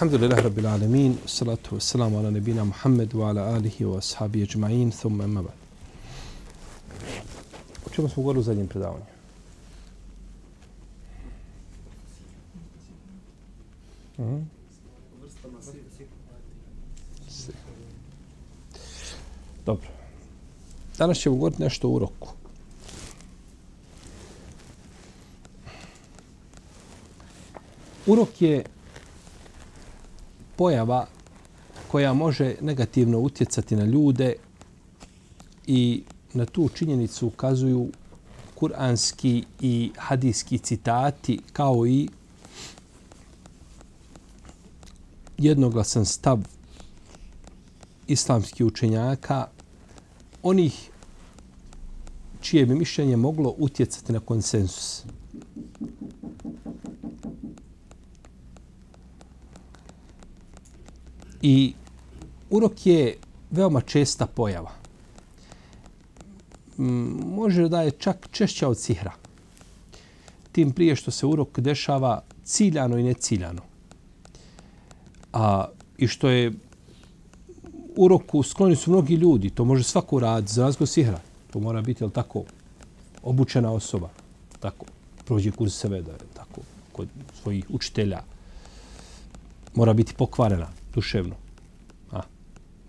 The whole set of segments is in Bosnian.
Alhamdulillah Rabbil Alamin, salatu wassalamu ala nebina Muhammedu, wa ala alihi wa ashabi ajma'in, thumma emma ba'd. O čemu smo govorili u zadnjem predavanju? Mm. Dobro. Danas ćemo govoriti nešto u uroku. Urok je pojava koja može negativno utjecati na ljude i na tu činjenicu ukazuju kuranski i hadijski citati kao i jednoglasan stav islamskih učenjaka onih čije bi mišljenje moglo utjecati na konsensus. I urok je veoma česta pojava. Mm, može da je čak češća od sihra. Tim prije što se urok dešava ciljano i neciljano. A, I što je uroku skloni su mnogi ljudi. To može svako raditi za razgo sihra. To mora biti, jel tako, obučena osoba. Tako, prođe kurs seveda, tako, kod svojih učitelja. Mora biti pokvarena duševno. A,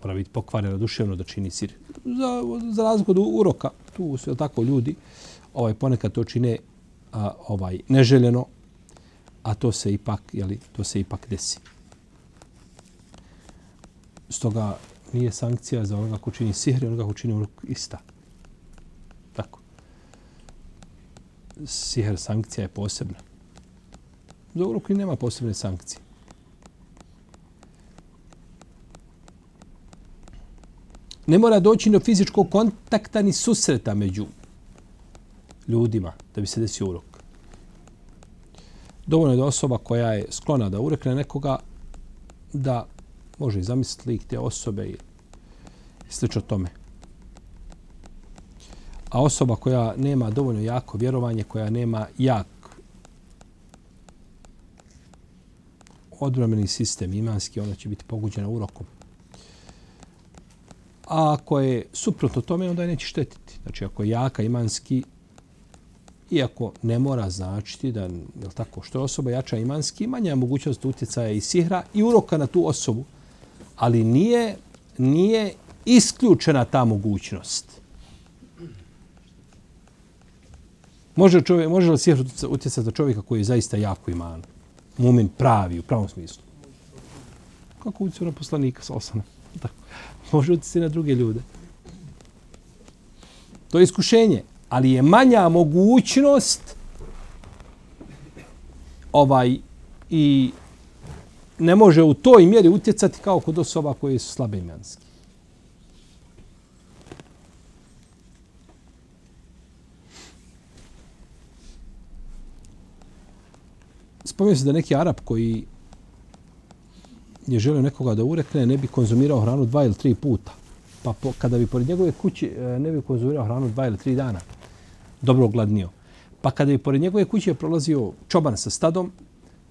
mora biti pokvareno duševno da čini sir. Za, za razliku od uroka, tu su tako ljudi, ovaj ponekad to čine a, ovaj neželjeno, a to se ipak, jeli, to se ipak desi. Stoga nije sankcija za onoga ko čini sihr i onoga ko čini uruk ista. Tako. Sihr sankcija je posebna. Za urok nema posebne sankcije. Ne mora doći do fizičkog kontakta ni susreta među ljudima da bi se desio urok. Dovoljno je da osoba koja je sklona da urekne nekoga da može zamisliti lik te osobe i slično tome. A osoba koja nema dovoljno jako vjerovanje, koja nema jak odbrameni sistem imanski, ona će biti poguđena urokom. A ako je suprotno tome, onda je neće štetiti. Znači, ako je jaka imanski, iako ne mora značiti da, je tako, što je osoba jača imanski, manja je mogućnost utjecaja i sihra i uroka na tu osobu. Ali nije, nije isključena ta mogućnost. Može, čovjek, može li sihr utjecati na čovjeka koji je zaista jako iman? Mumin pravi, u pravom smislu. Kako utjecaju na poslanika sa osanom? Tako može utjecati na druge ljude. To je iskušenje, ali je manja mogućnost ovaj i ne može u toj mjeri utjecati kao kod osoba koje su slabe imanski. Spomenuo se da neki Arab koji je želio nekoga da urekne, ne bi konzumirao hranu dva ili tri puta. Pa po, kada bi pored njegove kuće e, ne bi konzumirao hranu dva ili tri dana, dobro ogladnio. Pa kada bi pored njegove kuće prolazio čoban sa stadom,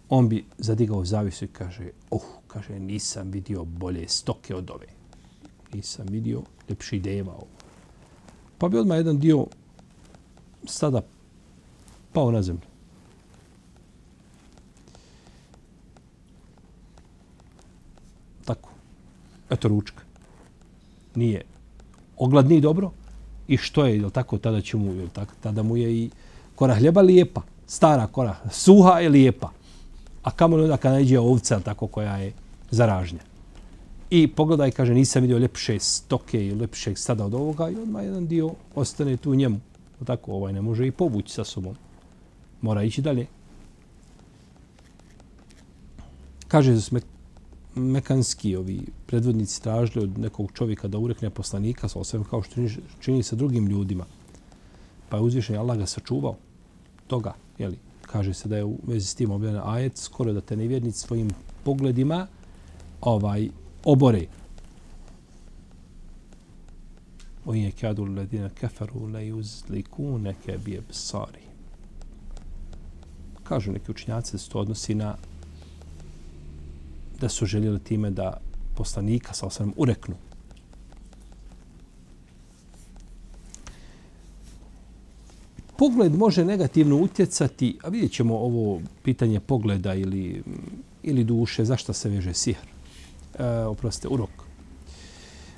on bi zadigao zavisu i kaže, oh, kaže, nisam vidio bolje stoke od ove. Nisam vidio lepši deva ovo. Pa bi odmah jedan dio stada pao na zemlju. Eto ručka. Nije ogladni dobro i što je, jel tako, tada će mu, jel tako, tada mu je i kora hljeba lijepa, stara kora, suha je lijepa. A kamo onda kada iđe ovca, tako, koja je zaražnja. I pogledaj, kaže, nisam vidio ljepše stoke i ljepšeg stada od ovoga i odmah jedan dio ostane tu njemu. O tako, ovaj ne može i povući sa sobom. Mora ići dalje. Kaže Smet mekanski ovi predvodnici tražili od nekog čovjeka da urekne poslanika sa osvijem kao što čini sa drugim ljudima. Pa je uzvišen Allah ga sačuvao toga. Jeli, kaže se da je u vezi s tim objavljen ajet skoro da te nevjernici svojim pogledima ovaj obore. O je kadu ledina kafaru la yuzlikunaka bi. Kažu neki učinjaci da se to odnosi na da su željeli time da poslanika sa osam ureknu. Pogled može negativno utjecati, a vidjet ćemo ovo pitanje pogleda ili, ili duše, zašto se veže sihr. E, oprostite, urok.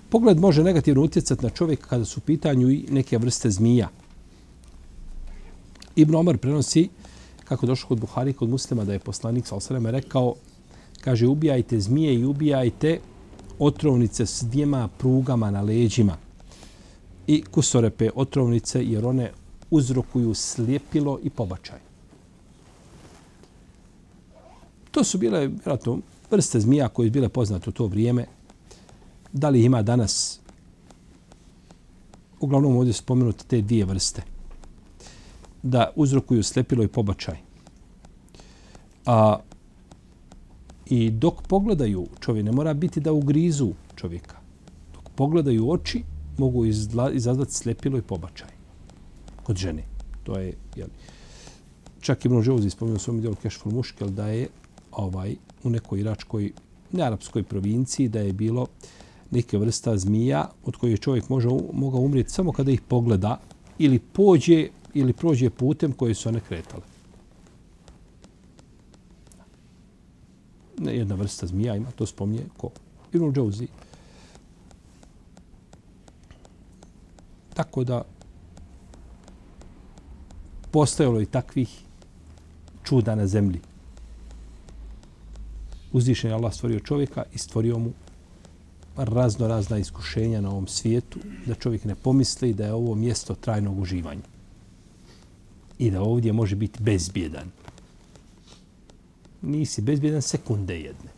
Pogled može negativno utjecati na čovjeka kada su u pitanju i neke vrste zmija. Ibn Omar prenosi, kako došlo kod Buhari, kod muslima, da je poslanik sa rekao, kaže ubijajte zmije i ubijajte otrovnice s dvijema prugama na leđima i kusorepe otrovnice jer one uzrokuju slijepilo i pobačaj. To su bile vjerojatno vrste zmija koje su bile poznate u to vrijeme. Da li ima danas? Uglavnom ovdje spomenuti te dvije vrste. Da uzrokuju slepilo i pobačaj. A I dok pogledaju čovjek, ne mora biti da ugrizu čovjeka. Dok pogledaju oči, mogu izla, izazvati slepilo i pobačaj. Kod žene. To je, jel, čak Ibn Žeuzi spomenuo u svom dijelu Kešful Muškel da je ovaj, u nekoj iračkoj, ne arapskoj provinciji, da je bilo neke vrsta zmija od kojih čovjek može, mogao umrijeti samo kada ih pogleda ili pođe ili prođe putem koje su one kretale. Jedna vrsta zmija ima, to spominje ko? Ibn Džauzi. Tako da postojalo i takvih čuda na zemlji. Uzvišen je Allah stvorio čovjeka i stvorio mu razno razna iskušenja na ovom svijetu, da čovjek ne pomisli da je ovo mjesto trajnog uživanja. I da ovdje može biti bezbjedan nisi bezbjedan sekunde jedne.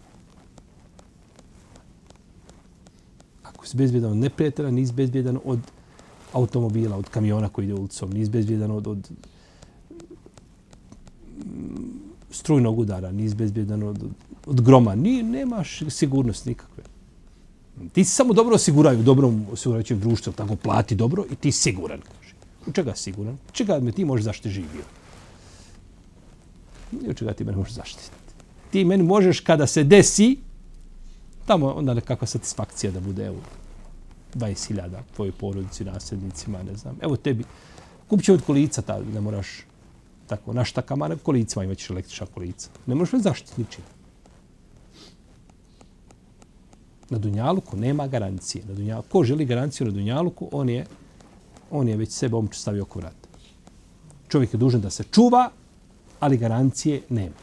Ako si bezbjedan od neprijatelja, nisi bezbjedan od automobila, od kamiona koji ide ulicom, nisi bezbjedan od, od mm, strujnog udara, nisi bezbjedan od, od groma, Ni, nemaš sigurnost nikakve. Ti si samo dobro osiguraju, dobro osigurajućem društvu, tako plati dobro i ti siguran, kaže. U čega siguran? Čega me ti možeš zašto živio? I od čega ti mene možeš zaštititi. Ti meni možeš kada se desi, tamo onda nekakva satisfakcija da bude evo, 20.000 tvojoj porodici, nasljednicima, ne znam. Evo tebi, kupit od kolica, ta, ne moraš tako, naš takama, ne, kolicima imaćeš električna kolica. Ne možeš me zaštiti ničim. Na Dunjaluku nema garancije. Na Dunjaluku, ko želi garanciju na Dunjaluku, on je, on je već sebe omču stavio oko vrata. Čovjek je dužan da se čuva, ali garancije nema.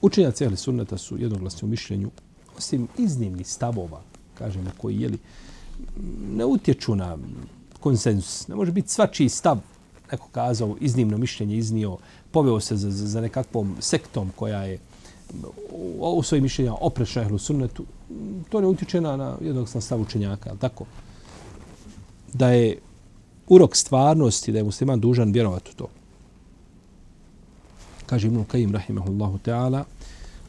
Učenjaci ehli sunneta su jednoglasni u mišljenju, osim iznimnih stavova, kažemo, koji jeli, ne utječu na konsensus. Ne može biti svačiji stav, neko kazao, iznimno mišljenje iznio, poveo se za, za, za nekakvom sektom koja je u svojim mišljenja oprečna ehlu sunnetu, to ne utječe na, na jednog sam stav učenjaka, ali tako? Da je urok stvarnosti, da je musliman dužan vjerovati u to. Kaže Ibn Kajim, rahimahullahu ta'ala,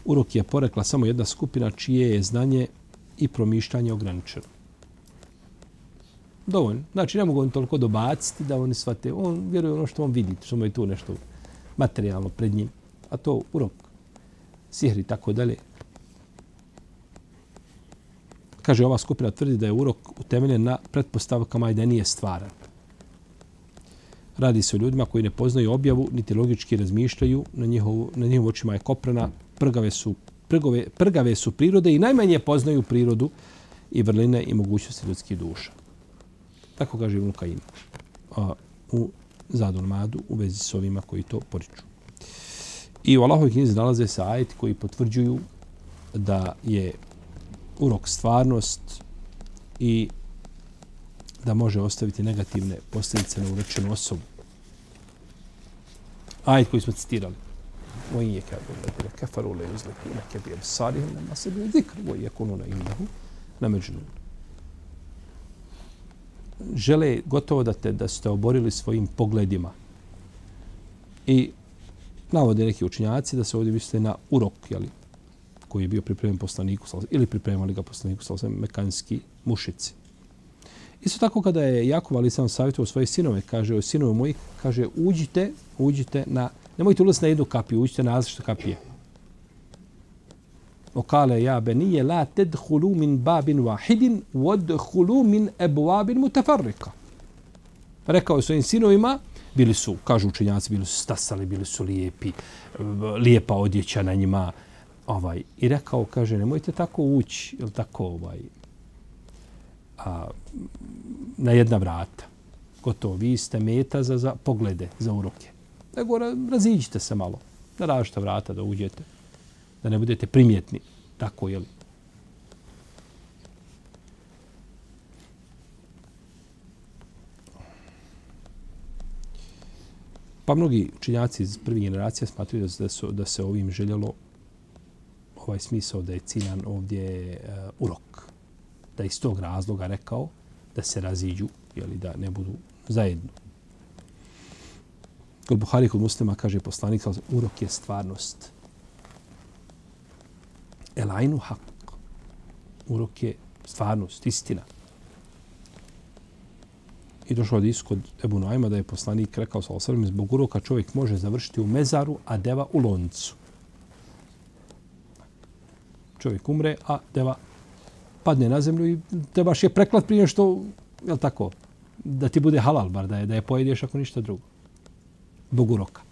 urok je porekla samo jedna skupina čije je znanje i promišljanje ograničeno. Dovoljno. Znači, ne mogu on toliko dobaciti da oni shvate. On vjeruje ono što on vidi, što mu je tu nešto materijalno pred njim. A to urok sihri i tako dalje. Kaže, ova skupina tvrdi da je urok utemeljen na pretpostavkama i da nije stvaran. Radi se o ljudima koji ne poznaju objavu, niti logički razmišljaju, na, njihovu, na njihovu očima je koprana, prgave su, prgove, prgave su prirode i najmanje poznaju prirodu i vrline i mogućnosti ljudskih duša. Tako kaže Ibn Kajim u Zadolmadu u vezi s ovima koji to poriču. I u Allahovoj knjizi nalaze se ajeti koji potvrđuju da je urok stvarnost i da može ostaviti negativne posljedice na urečenu osobu. Ajet koji smo citirali. Wa in yakadu alladhina kafaru la yuzlikuna bi absarihim lamma sami'u dhikr wa yakununa indahu na majnun. Žele gotovo da te da ste oborili svojim pogledima. I navode neki učinjaci da se ovdje misle na urok, jeli, koji je bio pripremljen poslaniku, ili pripremali ga poslaniku, sa mekanski mušici. Isto tako kada je Jakov ali sam savjetovao svoje sinove, kaže o sinove moji, kaže uđite, uđite na, nemojte ulaziti na jednu kapiju, uđite na različite kapije. Okale ja benije la tedhulu min babin wahidin wadhulu min ebuabin mutafarrika. Rekao je svojim sinovima, bili su, kažu učenjaci, bili su stasali, bili su lijepi, lijepa odjeća na njima. Ovaj, I rekao, kaže, nemojte tako ući, ili tako, ovaj, a, na jedna vrata. Gotovo, vi ste meta za, za poglede, za uroke. Nego raziđite se malo, na različita vrata da uđete, da ne budete primjetni. Tako, je Pa mnogi učinjaci iz prvih generacija smatruju da, su, da se ovim željelo ovaj smisao da je ciljan ovdje uh, urok. Da iz tog razloga rekao da se raziđu, jeli, da ne budu zajedno. Kod Buhari, kod muslima, kaže poslanik, urok je stvarnost. Elajnu hak. Urok je stvarnost, istina. I došlo od kod Ebu Noajma da je poslanik rekao sa osrme, zbog uroka čovjek može završiti u mezaru, a deva u loncu. Čovjek umre, a deva padne na zemlju i trebaš je preklat prije što, je tako, da ti bude halal bar, da je, da je pojedeš ako ništa drugo. Zbog uroka.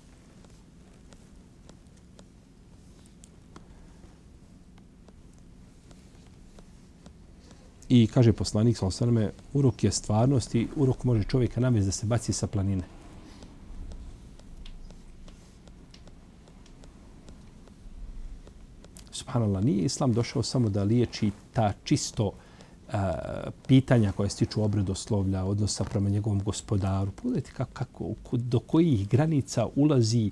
I kaže poslanik sa osvrame, urok je stvarnost i urok može čovjeka navesti da se baci sa planine. Subhanallah, nije islam došao samo da liječi ta čisto uh, pitanja koje stiču obredoslovlja, odnosa prema njegovom gospodaru. Pogledajte kako, kako, do kojih granica ulazi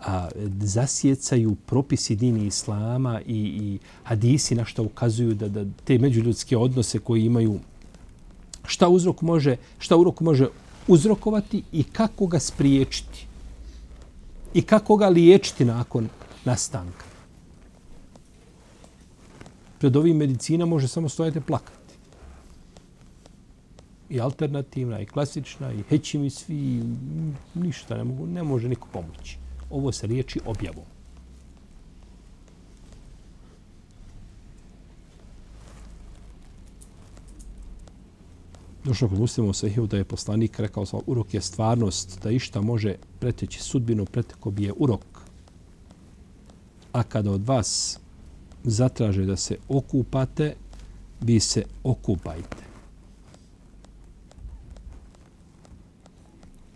a, zasjecaju propisi dini islama i, i hadisi na što ukazuju da, da te međuljudske odnose koji imaju šta uzrok može šta urok može uzrokovati i kako ga spriječiti i kako ga liječiti nakon nastanka. Pred ovim medicina može samo stojati plakati. I alternativna, i klasična, i heći mi svi, ništa ne, mogu, ne može niko pomoći ovo se liječi objavom. Došlo kod muslima u Sahihu da je poslanik rekao sa urok je stvarnost, da išta može preteći sudbinu, preteko bi je urok. A kada od vas zatraže da se okupate, vi se okupajte.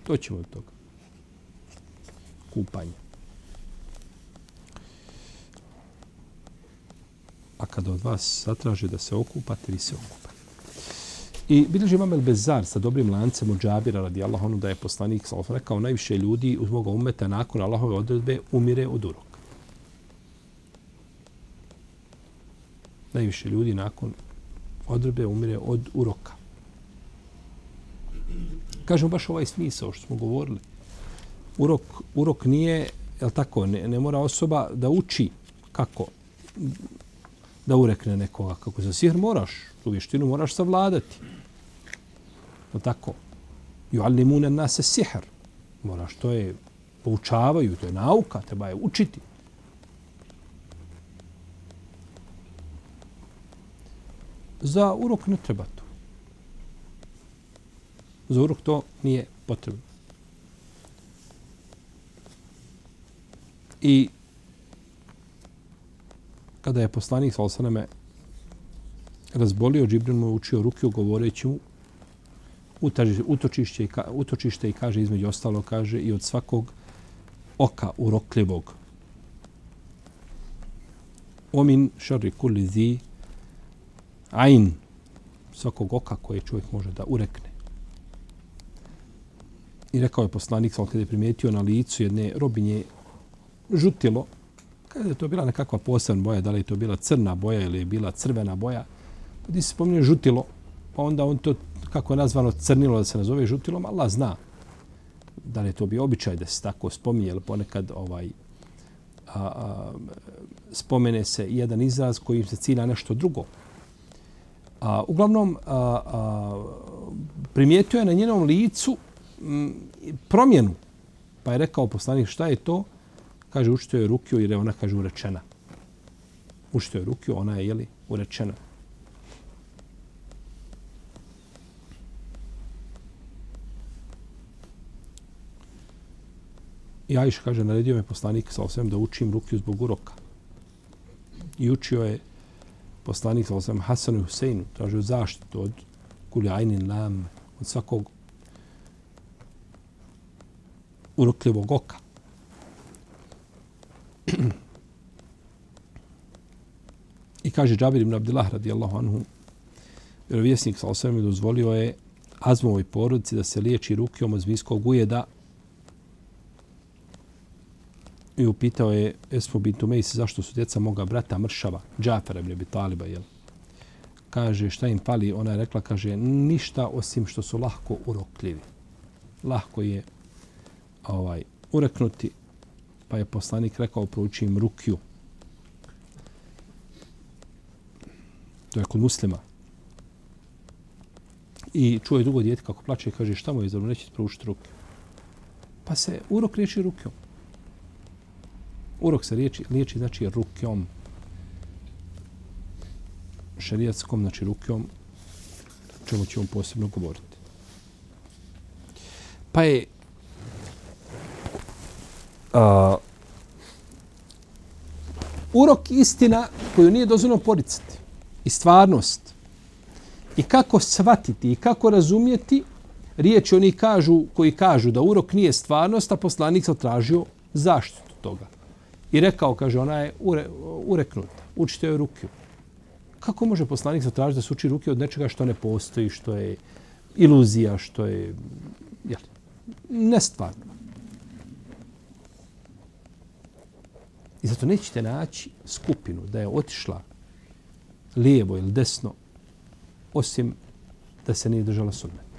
To ćemo od toga kupanje. A kada od vas zatraže da se okupate, vi se okupate. I bilježi imam El Bezar sa dobrim lancem od Džabira radi anhu da je poslanik sa rekao najviše ljudi uz moga umeta nakon Allahove odredbe umire od uroka. Najviše ljudi nakon odredbe umire od uroka. Kažemo baš ovaj smisao što smo govorili urok, urok nije, je tako, ne, ne mora osoba da uči kako da urekne nekoga. Kako za sihr moraš, tu vještinu moraš savladati. Je tako? Ju'allimune nase sihr. Moraš, to je, poučavaju, to je nauka, treba je učiti. Za urok ne treba to. Za urok to nije potrebno. I kada je poslanik sa osaname razbolio, Džibril mu učio ruke govoreći mu utočište, utočište i kaže između ostalo kaže i od svakog oka urokljivog. Omin šarri kulli zi ain svakog oka koje čovjek može da urekne. I rekao je poslanik, sam kada je primijetio na licu jedne robinje žutilo, kada je to bila nekakva posebna boja, da li je to bila crna boja ili je bila crvena boja, pa gdje se spominje žutilo, pa onda on to, kako je nazvano, crnilo da se nazove žutilom, Allah zna da li je to bio običaj da se tako spominje, ili ponekad ovaj, a, a, spomene se jedan izraz kojim se cilja nešto drugo. A, uglavnom, a, a, primijetio je na njenom licu m, promjenu. Pa je rekao poslanik šta je to? Kaže, učito je rukio jer je ona, kaže, urečena. Učito je rukio, ona je, jeli, urečena. I Ajša kaže, naredio me poslanik sa osvijem da učim rukiju zbog uroka. I učio je poslanik sa osvijem Hasanu i Huseinu, tražio zaštitu od kuljajnin lam, od svakog urokljivog oka. I kaže Džabir ibn Abdillah radijallahu anhu, vjerovjesnik sa osvijem dozvolio je Azmovoj porodici da se liječi rukijom od zmijskog ujeda i upitao je Esmo bintu Mejsi zašto su djeca moga brata mršava, Džafera ibn Taliba, jel? Kaže, šta im pali? Ona je rekla, kaže, ništa osim što su lahko urokljivi. Lahko je ovaj ureknuti, pa je poslanik rekao, prouči im rukiju. To je kod muslima. I čuje drugo djete kako plače i kaže, šta mu je, zar neće proučiti ruke. Pa se urok riječi rukom. Urok se riječi, liječi znači rukom. Šarijatskom, znači rukom, čemu ćemo posebno govoriti. Pa je a, urok istina koju nije dozvoljeno poricati i stvarnost i kako shvatiti i kako razumjeti riječi oni kažu koji kažu da urok nije stvarnost a poslanik se tražio zaštitu toga I rekao, kaže, ona je ure, ureknuta. Učite joj ruke. Kako može poslanik zatražiti da se uči ruke od nečega što ne postoji, što je iluzija, što je jel, nestvarno? I zato nećete naći skupinu da je otišla lijevo ili desno, osim da se nije držala sunnet.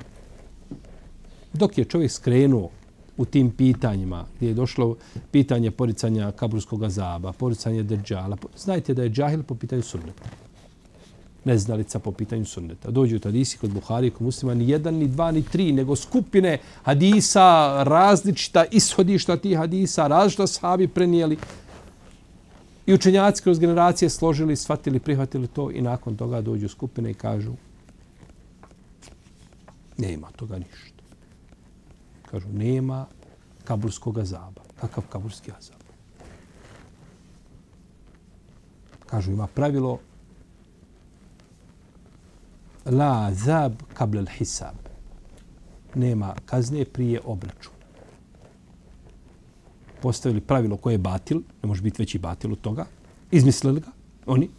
Dok je čovjek skrenuo u tim pitanjima, gdje je došlo pitanje poricanja kaburskog azaba, poricanje deđala. Znajte da je džahil po pitanju sunneta. Neznalica po pitanju sunneta. Dođu od hadisi kod Buhari i kod muslima ni jedan, ni dva, ni tri, nego skupine hadisa, različita ishodišta tih hadisa, različita sahabi prenijeli. I učenjaci kroz generacije složili, shvatili, prihvatili to i nakon toga dođu skupine i kažu nema toga ništa. Kažu, nema kaburskog azaba. Kakav kaburski azab? Kažu, ima pravilo la azab kablel hisab. Nema kazne prije obračuna. Postavili pravilo koje je batil, ne može biti veći batil od toga, izmislili ga, oni,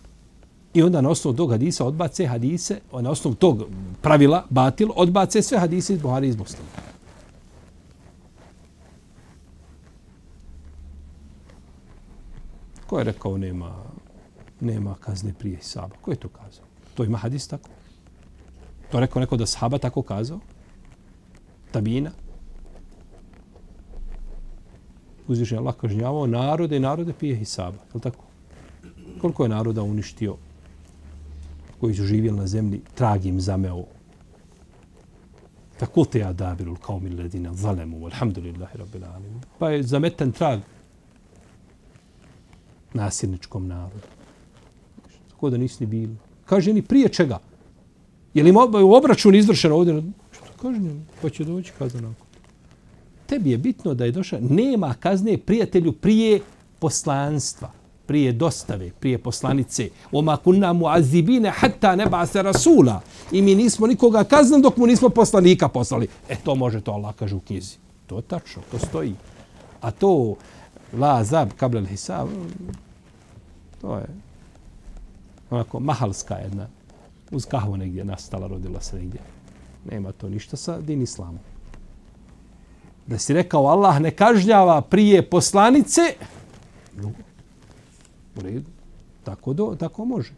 i onda na osnovu tog hadisa odbace hadise, na osnovu tog pravila, batil, odbace sve hadise iz Buhari iz Muslima. Ko je rekao nema, nema kazne prije saba? Ko je to kazao? To ima hadis tako? To je rekao neko da sahaba tako kazao? Tabina? Uzvišen Allah kažnjavao narode i narode pije hisaba. Je li tako? Koliko je naroda uništio koji su živjeli na zemlji, tragim zameo. Tako te ja dabiru kao mi ledina zalemu, alhamdulillahi rabbil alamin. Pa je zametan trag nasilničkom narodu. Tako da nisi ni bilo. Kaže ni prije čega. Je li obračun izvršen ovdje? Što kaže njemu? Pa će doći kazna nakon. Tebi je bitno da je došao. Nema kazne prijatelju prije poslanstva prije dostave, prije poslanice. Oma kunna mu azibine hatta neba se rasula. I mi nismo nikoga kaznan dok mu nismo poslanika poslali. E to može to Allah kaže u knjizi. To je tačno, to stoji. A to la zab kabla al hisab to je onako mahalska jedna uz kahvu negdje nastala, rodila se negdje. Nema to ništa sa din islamom. Da si rekao Allah ne kažnjava prije poslanice, u redu, tako, do, tako može.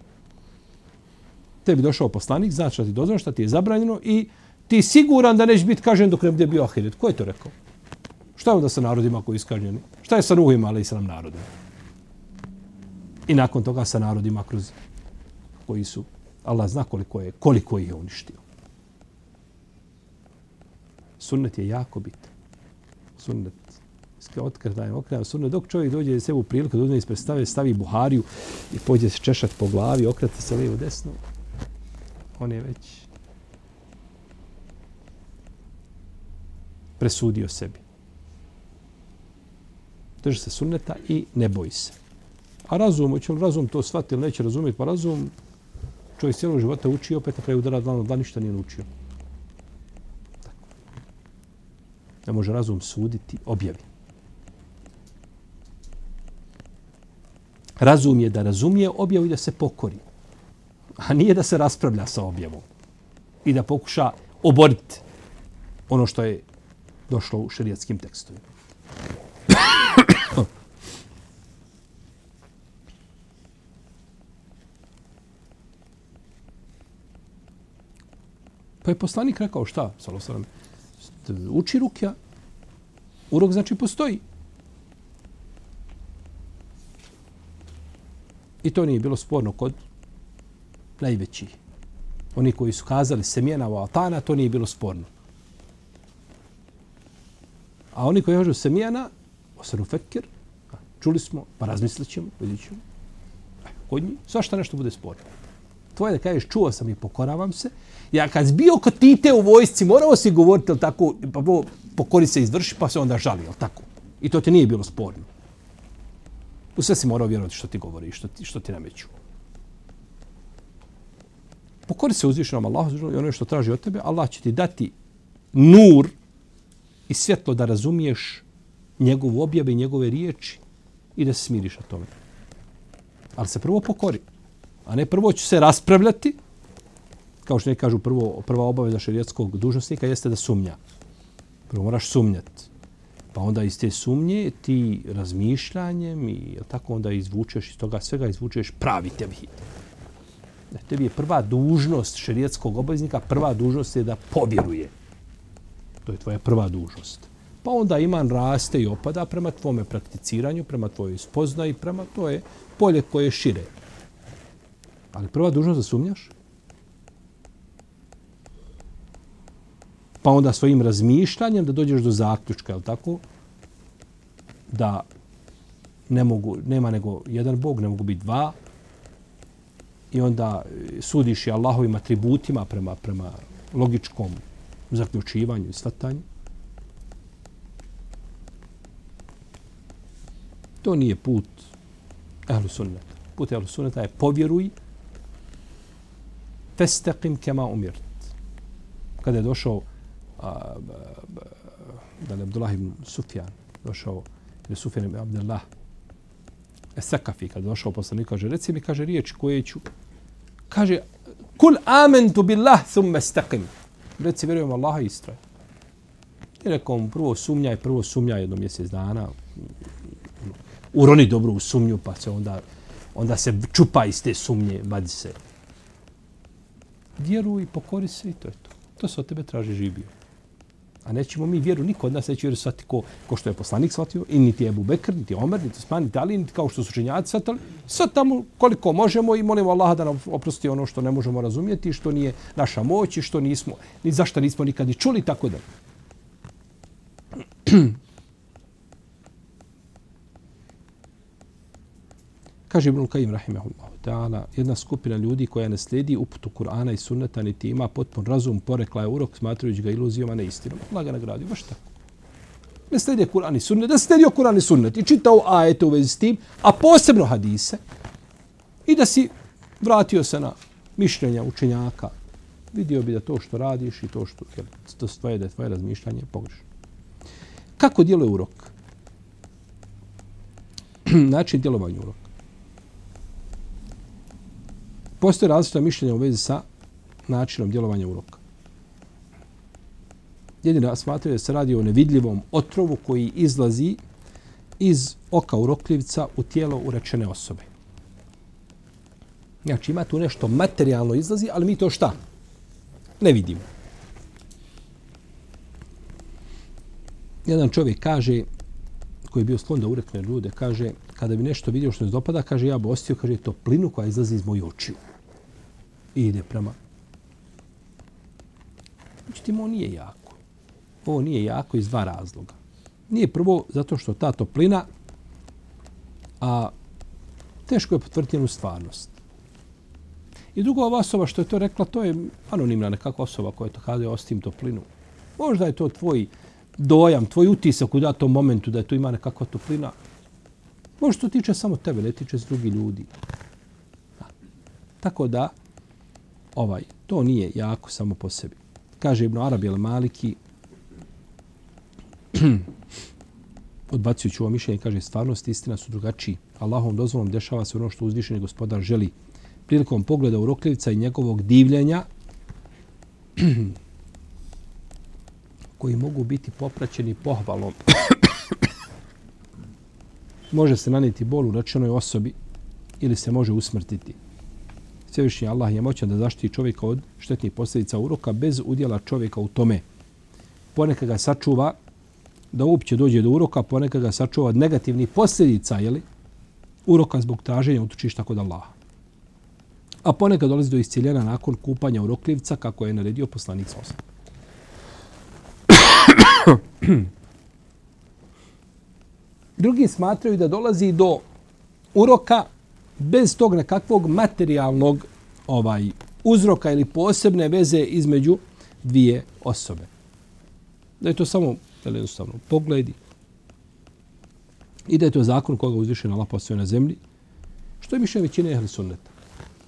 Tebi došao poslanik, znači da ti dozvano šta ti je zabranjeno i ti siguran da neće biti kažen dok ne bude bio ahiret. Ko je to rekao? Šta je onda sa narodima koji iskažnjeni? Šta je sa Nuhima, ali i sa nam narodima? I nakon toga sa narodima kroz koji su, Allah zna koliko je, koliko ih je uništio. Sunnet je jako bitan. Sunnet. Otkredajem, okredajem sunnet. Dok čovjek dođe sebi u priliku da uzme ispred stave, stavi Buhariju i pođe se češat po glavi, okrati se lijevo desno, on je već presudio sebi. Drži se sunneta i ne boji se. A razum, hoće li razum to shvatiti ili neće razumjeti, pa razum čovjek cijelog života uči opet na kraju udara dlano, da ništa nije naučio. Ne može razum suditi objavi. Razum je da razumije objavu i da se pokori. A nije da se raspravlja sa objavom. I da pokuša oboriti ono što je došlo u šerijatskim tekstovima. Pa je poslanik rekao šta, salosalam, uči rukja, urok znači postoji. I to nije bilo sporno kod najvećih. Oni koji su kazali semjena u altana, to nije bilo sporno. A oni koji kažu semjena, osanu fekir, čuli smo, pa razmislit ćemo, vidit ćemo. Kod njih, svašta nešto bude sporno. Tvoje da kažeš, čuo sam i pokoravam se. Ja kad bio kod tite u vojsci, morao si govoriti, jel tako, pa bo, pokori se izvrši, pa se onda žali, jel tako? I to ti nije bilo sporno. U sve si morao vjerovati što ti govori, što ti, što ti nameću. Pokori se uzvišenom Allahu i ono što traži od tebe, Allah će ti dati nur i svjetlo da razumiješ njegovu objave i njegove riječi i da se smiriš na tome. Ali se prvo pokori. A ne prvo će se raspravljati, kao što neki kažu prvo, prva obaveza šerijetskog dužnostnika jeste da sumnja. Prvo moraš sumnjati. Pa onda iz te sumnje ti razmišljanjem i tako onda izvučeš iz toga svega izvučeš pravi tevhid. E, tebi je prva dužnost šerijetskog obaveznika, prva dužnost je da povjeruje. To je tvoja prva dužnost. Pa onda iman raste i opada prema tvome prakticiranju, prema tvojoj spoznaji, prema to je polje koje je šire. Ali prva dužnost da sumnjaš? Pa onda svojim razmišljanjem da dođeš do zaključka, je tako? Da ne mogu, nema nego jedan Bog, ne mogu biti dva. I onda e, sudiš i Allahovim atributima prema, prema logičkom zaključivanju i svatanju. To nije put ehlu sunneta. Put ehlu sunneta je povjeruj festeqim kema umirt. Kada je došao a, da je Abdullah ibn Sufjan došao ili Sufjan ibn Abdullah Esakafi, kada došao poslanik, kaže, reci mi, kaže, riječ koje ću, kaže, kul amentu billah thumme stakim. reci vjerujem Allaha i istraj. I rekao mu, prvo sumnjaj, prvo sumnjaj jedno mjesec dana, uroni dobro u sumnju, pa se onda, onda se čupa iz te sumnje, vadi se. Vjeruj, pokori se i to je to. To se od tebe traži živio. A nećemo mi vjeru, niko od nas neće vjeru shvatiti ko, ko što je poslanik shvatio, i niti Ebu Bekr, niti Omer, niti Osman, niti Ali, niti kao što su činjaci shvatili. Sad tamo koliko možemo i molimo Allaha da nam oprosti ono što ne možemo razumjeti, što nije naša moć i što nismo, ni zašto nismo nikad ni čuli, tako da. Kaže Ibn Kajim, rahimahullah, ta'ala, jedna skupina ljudi koja ne slijedi uputu Kur'ana i sunneta, niti ima potpun razum, porekla je urok, smatrujući ga iluzijom, a ne istinom. Allah ga nagradio, baš tako. Ne slijedi Kur'an i sunnet, da slijedi Kur'an i sunnet i čitao ajete u vezi s tim, a posebno hadise, i da si vratio se na mišljenja učenjaka, vidio bi da to što radiš i to što jel, to tvoje, da je tvoje razmišljanje pogrešno. Kako djeluje urok? Način djelovanja uroka. Postoje različita mišljenja u vezi sa načinom djelovanja uroka. Jedina smatraju da se radi o nevidljivom otrovu koji izlazi iz oka urokljivca u tijelo urečene osobe. Znači ima tu nešto materijalno izlazi, ali mi to šta? Ne vidimo. Jedan čovjek kaže, koji je bio sklon da urekne ljude, kaže, kada bi nešto vidio što ne dopada, kaže, ja bi ostio, kaže, to plinu koja izlazi iz mojih očiju. I ide prema. Međutim, ovo nije jako. Ovo nije jako iz dva razloga. Nije prvo zato što ta toplina, a teško je potvrditi stvarnost. I drugo, ova osoba što je to rekla, to je anonimna nekakva osoba koja je to kada je ostim toplinu. Možda je to tvoj dojam, tvoj utisak u datom momentu da je tu ima nekakva toplina. Možda to tiče samo tebe, ne tiče se drugi ljudi. Tako da, ovaj, to nije jako samo po sebi. Kaže Ibn Arabi al-Maliki, odbacujući ovo mišljenje, kaže stvarnost i istina su drugačiji. Allahom dozvolom dešava se ono što uzvišeni gospodar želi. Prilikom pogleda u rokljivca i njegovog divljenja, koji mogu biti popraćeni pohvalom, može se naniti bol u rečenoj osobi ili se može usmrtiti. Svevišnji Allah je moćan da zaštiti čovjeka od štetnih posljedica uroka bez udjela čovjeka u tome. Ponekad ga sačuva da uopće dođe do uroka, ponekad ga sačuva od negativnih posljedica, jeli? Uroka zbog traženja utočišta kod Allaha. A ponekad dolazi do isciljena nakon kupanja urokljivca, kako je naredio poslanik sa osam. Drugi smatraju da dolazi do uroka bez tog nekakvog materijalnog ovaj uzroka ili posebne veze između dvije osobe. Da je to samo jednostavno pogledi. I da je to zakon koga uzviše na lapo na zemlji, što je više većine ehli sunneta.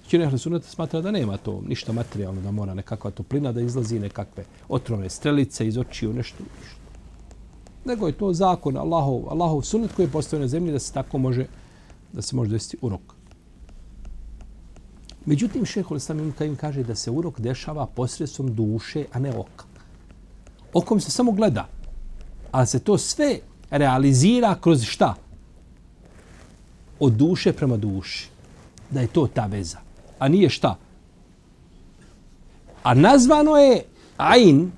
Većina ehli sunneta smatra da nema to ništa materijalno, da mora nekakva toplina da izlazi, nekakve otrovne strelice iz očiju, nešto, ništa. Nego je to zakon Allahov, Allahov sunnet koji je postavio na zemlji da se tako može, da se može desiti urok. Međutim, šehol sam im kaže da se urok dešava posredstvom duše, a ne oka. Okom se samo gleda ali se to sve realizira kroz šta? Od duše prema duši. Da je to ta veza. A nije šta? A nazvano je Ain,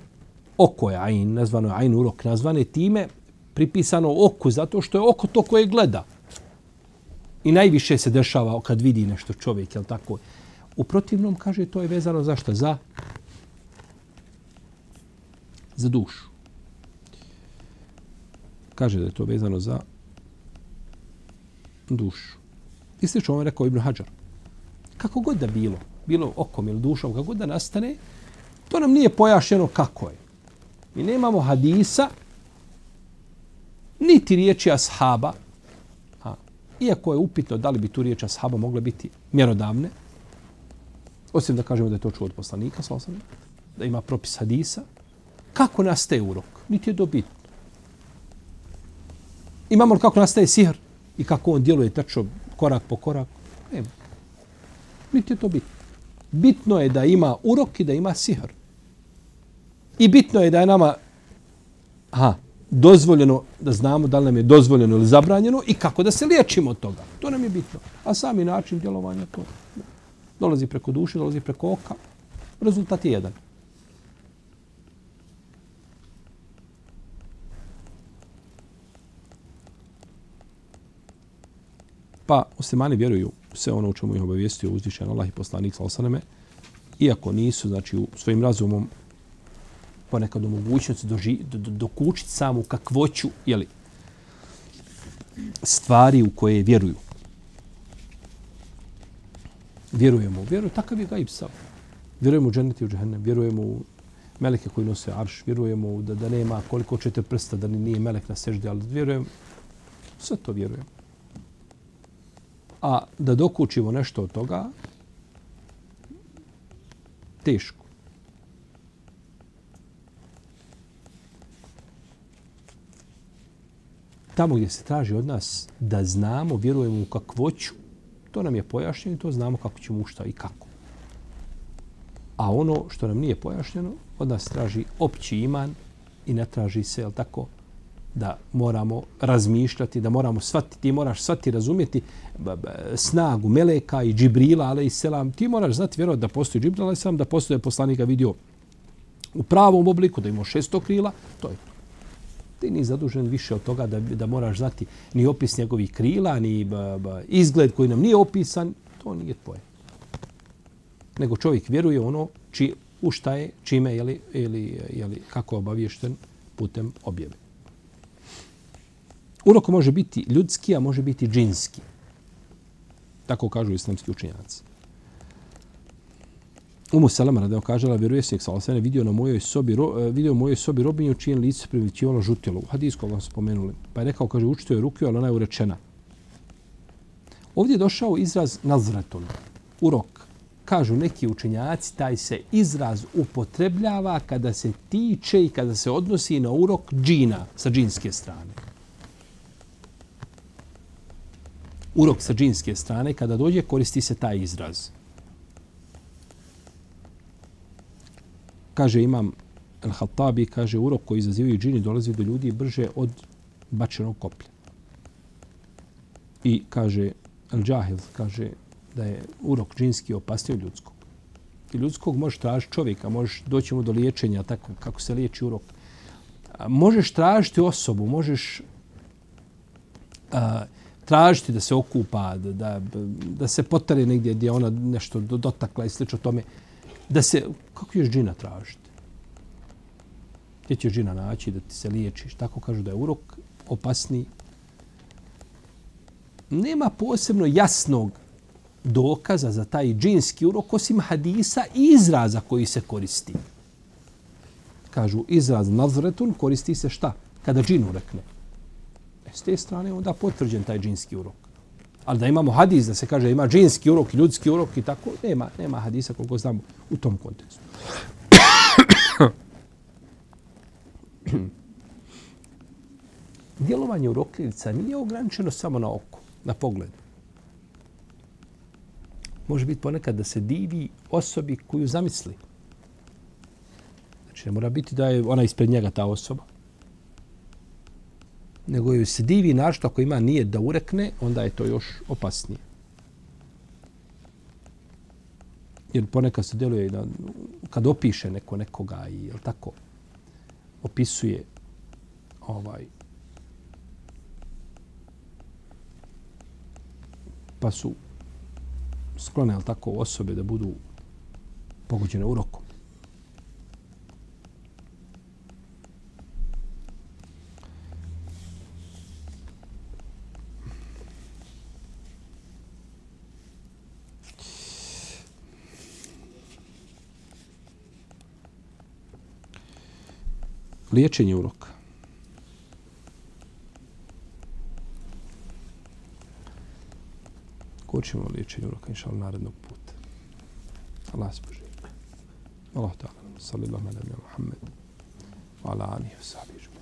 oko je Ain, nazvano je Ain urok, nazvano je time pripisano oku, zato što je oko to koje gleda. I najviše se dešava kad vidi nešto čovjek, jel tako? U protivnom, kaže, to je vezano za šta? Za, za dušu kaže da je to vezano za dušu. I slično ovo je rekao Ibn Hajar. Kako god da bilo, bilo okom ili dušom, kako god da nastane, to nam nije pojašeno kako je. Mi nemamo hadisa, niti riječi ashaba, a, iako je upitno da li bi tu riječ ashaba mogla biti mjerodavne, osim da kažemo da je to čuo od poslanika, da ima propis hadisa, kako nastaje urok? Niti je dobitno. Imamo li kako nastaje sihr i kako on djeluje tačno korak po korak? Nema. Niti je to bitno. Bitno je da ima urok i da ima sihr. I bitno je da je nama aha, dozvoljeno da znamo da li nam je dozvoljeno ili zabranjeno i kako da se liječimo od toga. To nam je bitno. A sami način djelovanja to dolazi preko duše, dolazi preko oka. Rezultat je jedan. Pa muslimani vjeruju sve ono u čemu ih obavijestio uzvišen Allah i poslanik sa osaname, iako nisu, znači, u svojim razumom ponekad u mogućnosti doži, do, do, dokučiti samu kakvoću jeli, stvari u koje vjeruju. Vjerujemo, u vjeru, takav je gaib sav. Vjerujemo u dženeti i u džehennem, vjerujemo u meleke koji nose arš, vjerujemo da, da nema koliko ćete prsta, da nije melek na seždi, ali vjerujem, sve to vjerujem a da dokučimo nešto od toga, teško. Tamo gdje se traži od nas da znamo, vjerujemo u kakvoću, to nam je pojašnjeno i to znamo kako ćemo ušta i kako. A ono što nam nije pojašnjeno, od nas traži opći iman i ne traži se, jel tako, da moramo razmišljati, da moramo shvatiti, ti moraš shvatiti, razumjeti snagu Meleka i Džibrila, ale i selam. Ti moraš znati, vjerovati da postoji Džibril, ali sam da postoje poslanika vidio u pravom obliku, da ima šesto krila, to je to. Ti ni zadužen više od toga da, da moraš znati ni opis njegovih krila, ni ba, ba, izgled koji nam nije opisan, to nije tvoje. Nego čovjek vjeruje ono či, u šta je, čime, je ili, ili kako je obavješten putem objave. Urok može biti ljudski, a može biti džinski. Tako kažu islamski učinjaci. Umu Salama radi kažela, vjeruje se, sa osene, vidio na mojoj sobi, ro, e, vidio u mojoj sobi robinju čijen lice primitivalo žutilo. U hadisku vam spomenuli. Pa je rekao, kaže, učito je ruke, ali ona je urečena. Ovdje je došao izraz nazratun, urok. Kažu neki učenjaci, taj se izraz upotrebljava kada se tiče i kada se odnosi na urok džina sa džinske strane. Urok sa džinske strane, kada dođe, koristi se taj izraz. Kaže imam Al-Hattabi, kaže urok koji izazivaju džini dolazi do ljudi brže od bačenog koplja. I kaže Al-Džahil, kaže da je urok džinski opasniji od ljudskog. I ljudskog možeš tražiti čovjeka, možeš doći mu do liječenja, tako kako se liječi urok. Možeš tražiti osobu, možeš a, tražiti da se okupa, da, da, da se potare negdje gdje ona nešto dotakla i slično tome. Da se, kako ćeš džina tražiti? Gdje ćeš džina naći da ti se liječiš? Tako kažu da je urok opasni. Nema posebno jasnog dokaza za taj džinski urok osim hadisa i izraza koji se koristi. Kažu izraz nazretun koristi se šta? Kada džin urekne. E, s te strane onda potvrđen taj džinski urok. Ali da imamo hadis da se kaže ima džinski urok, ljudski urok i tako, nema, nema hadisa koliko znamo u tom kontekstu. Djelovanje urokljivca nije ograničeno samo na oko, na pogled. Može biti ponekad da se divi osobi koju zamisli. Znači, ne mora biti da je ona ispred njega ta osoba nego joj se divi našto ako ima nije da urekne, onda je to još opasnije. Jer ponekad se deluje da kad opiše neko nekoga i je tako opisuje ovaj pa su sklone tako osobe da budu pogođene urokom. Liječenje uroka. Kočimo liječenje uroka, inša Allah, narednog puta. Allah se poživi. Allah ta'ala, sallallahu alaihi wa sallam, Muhammed, wa ala alihi wa sahbihi.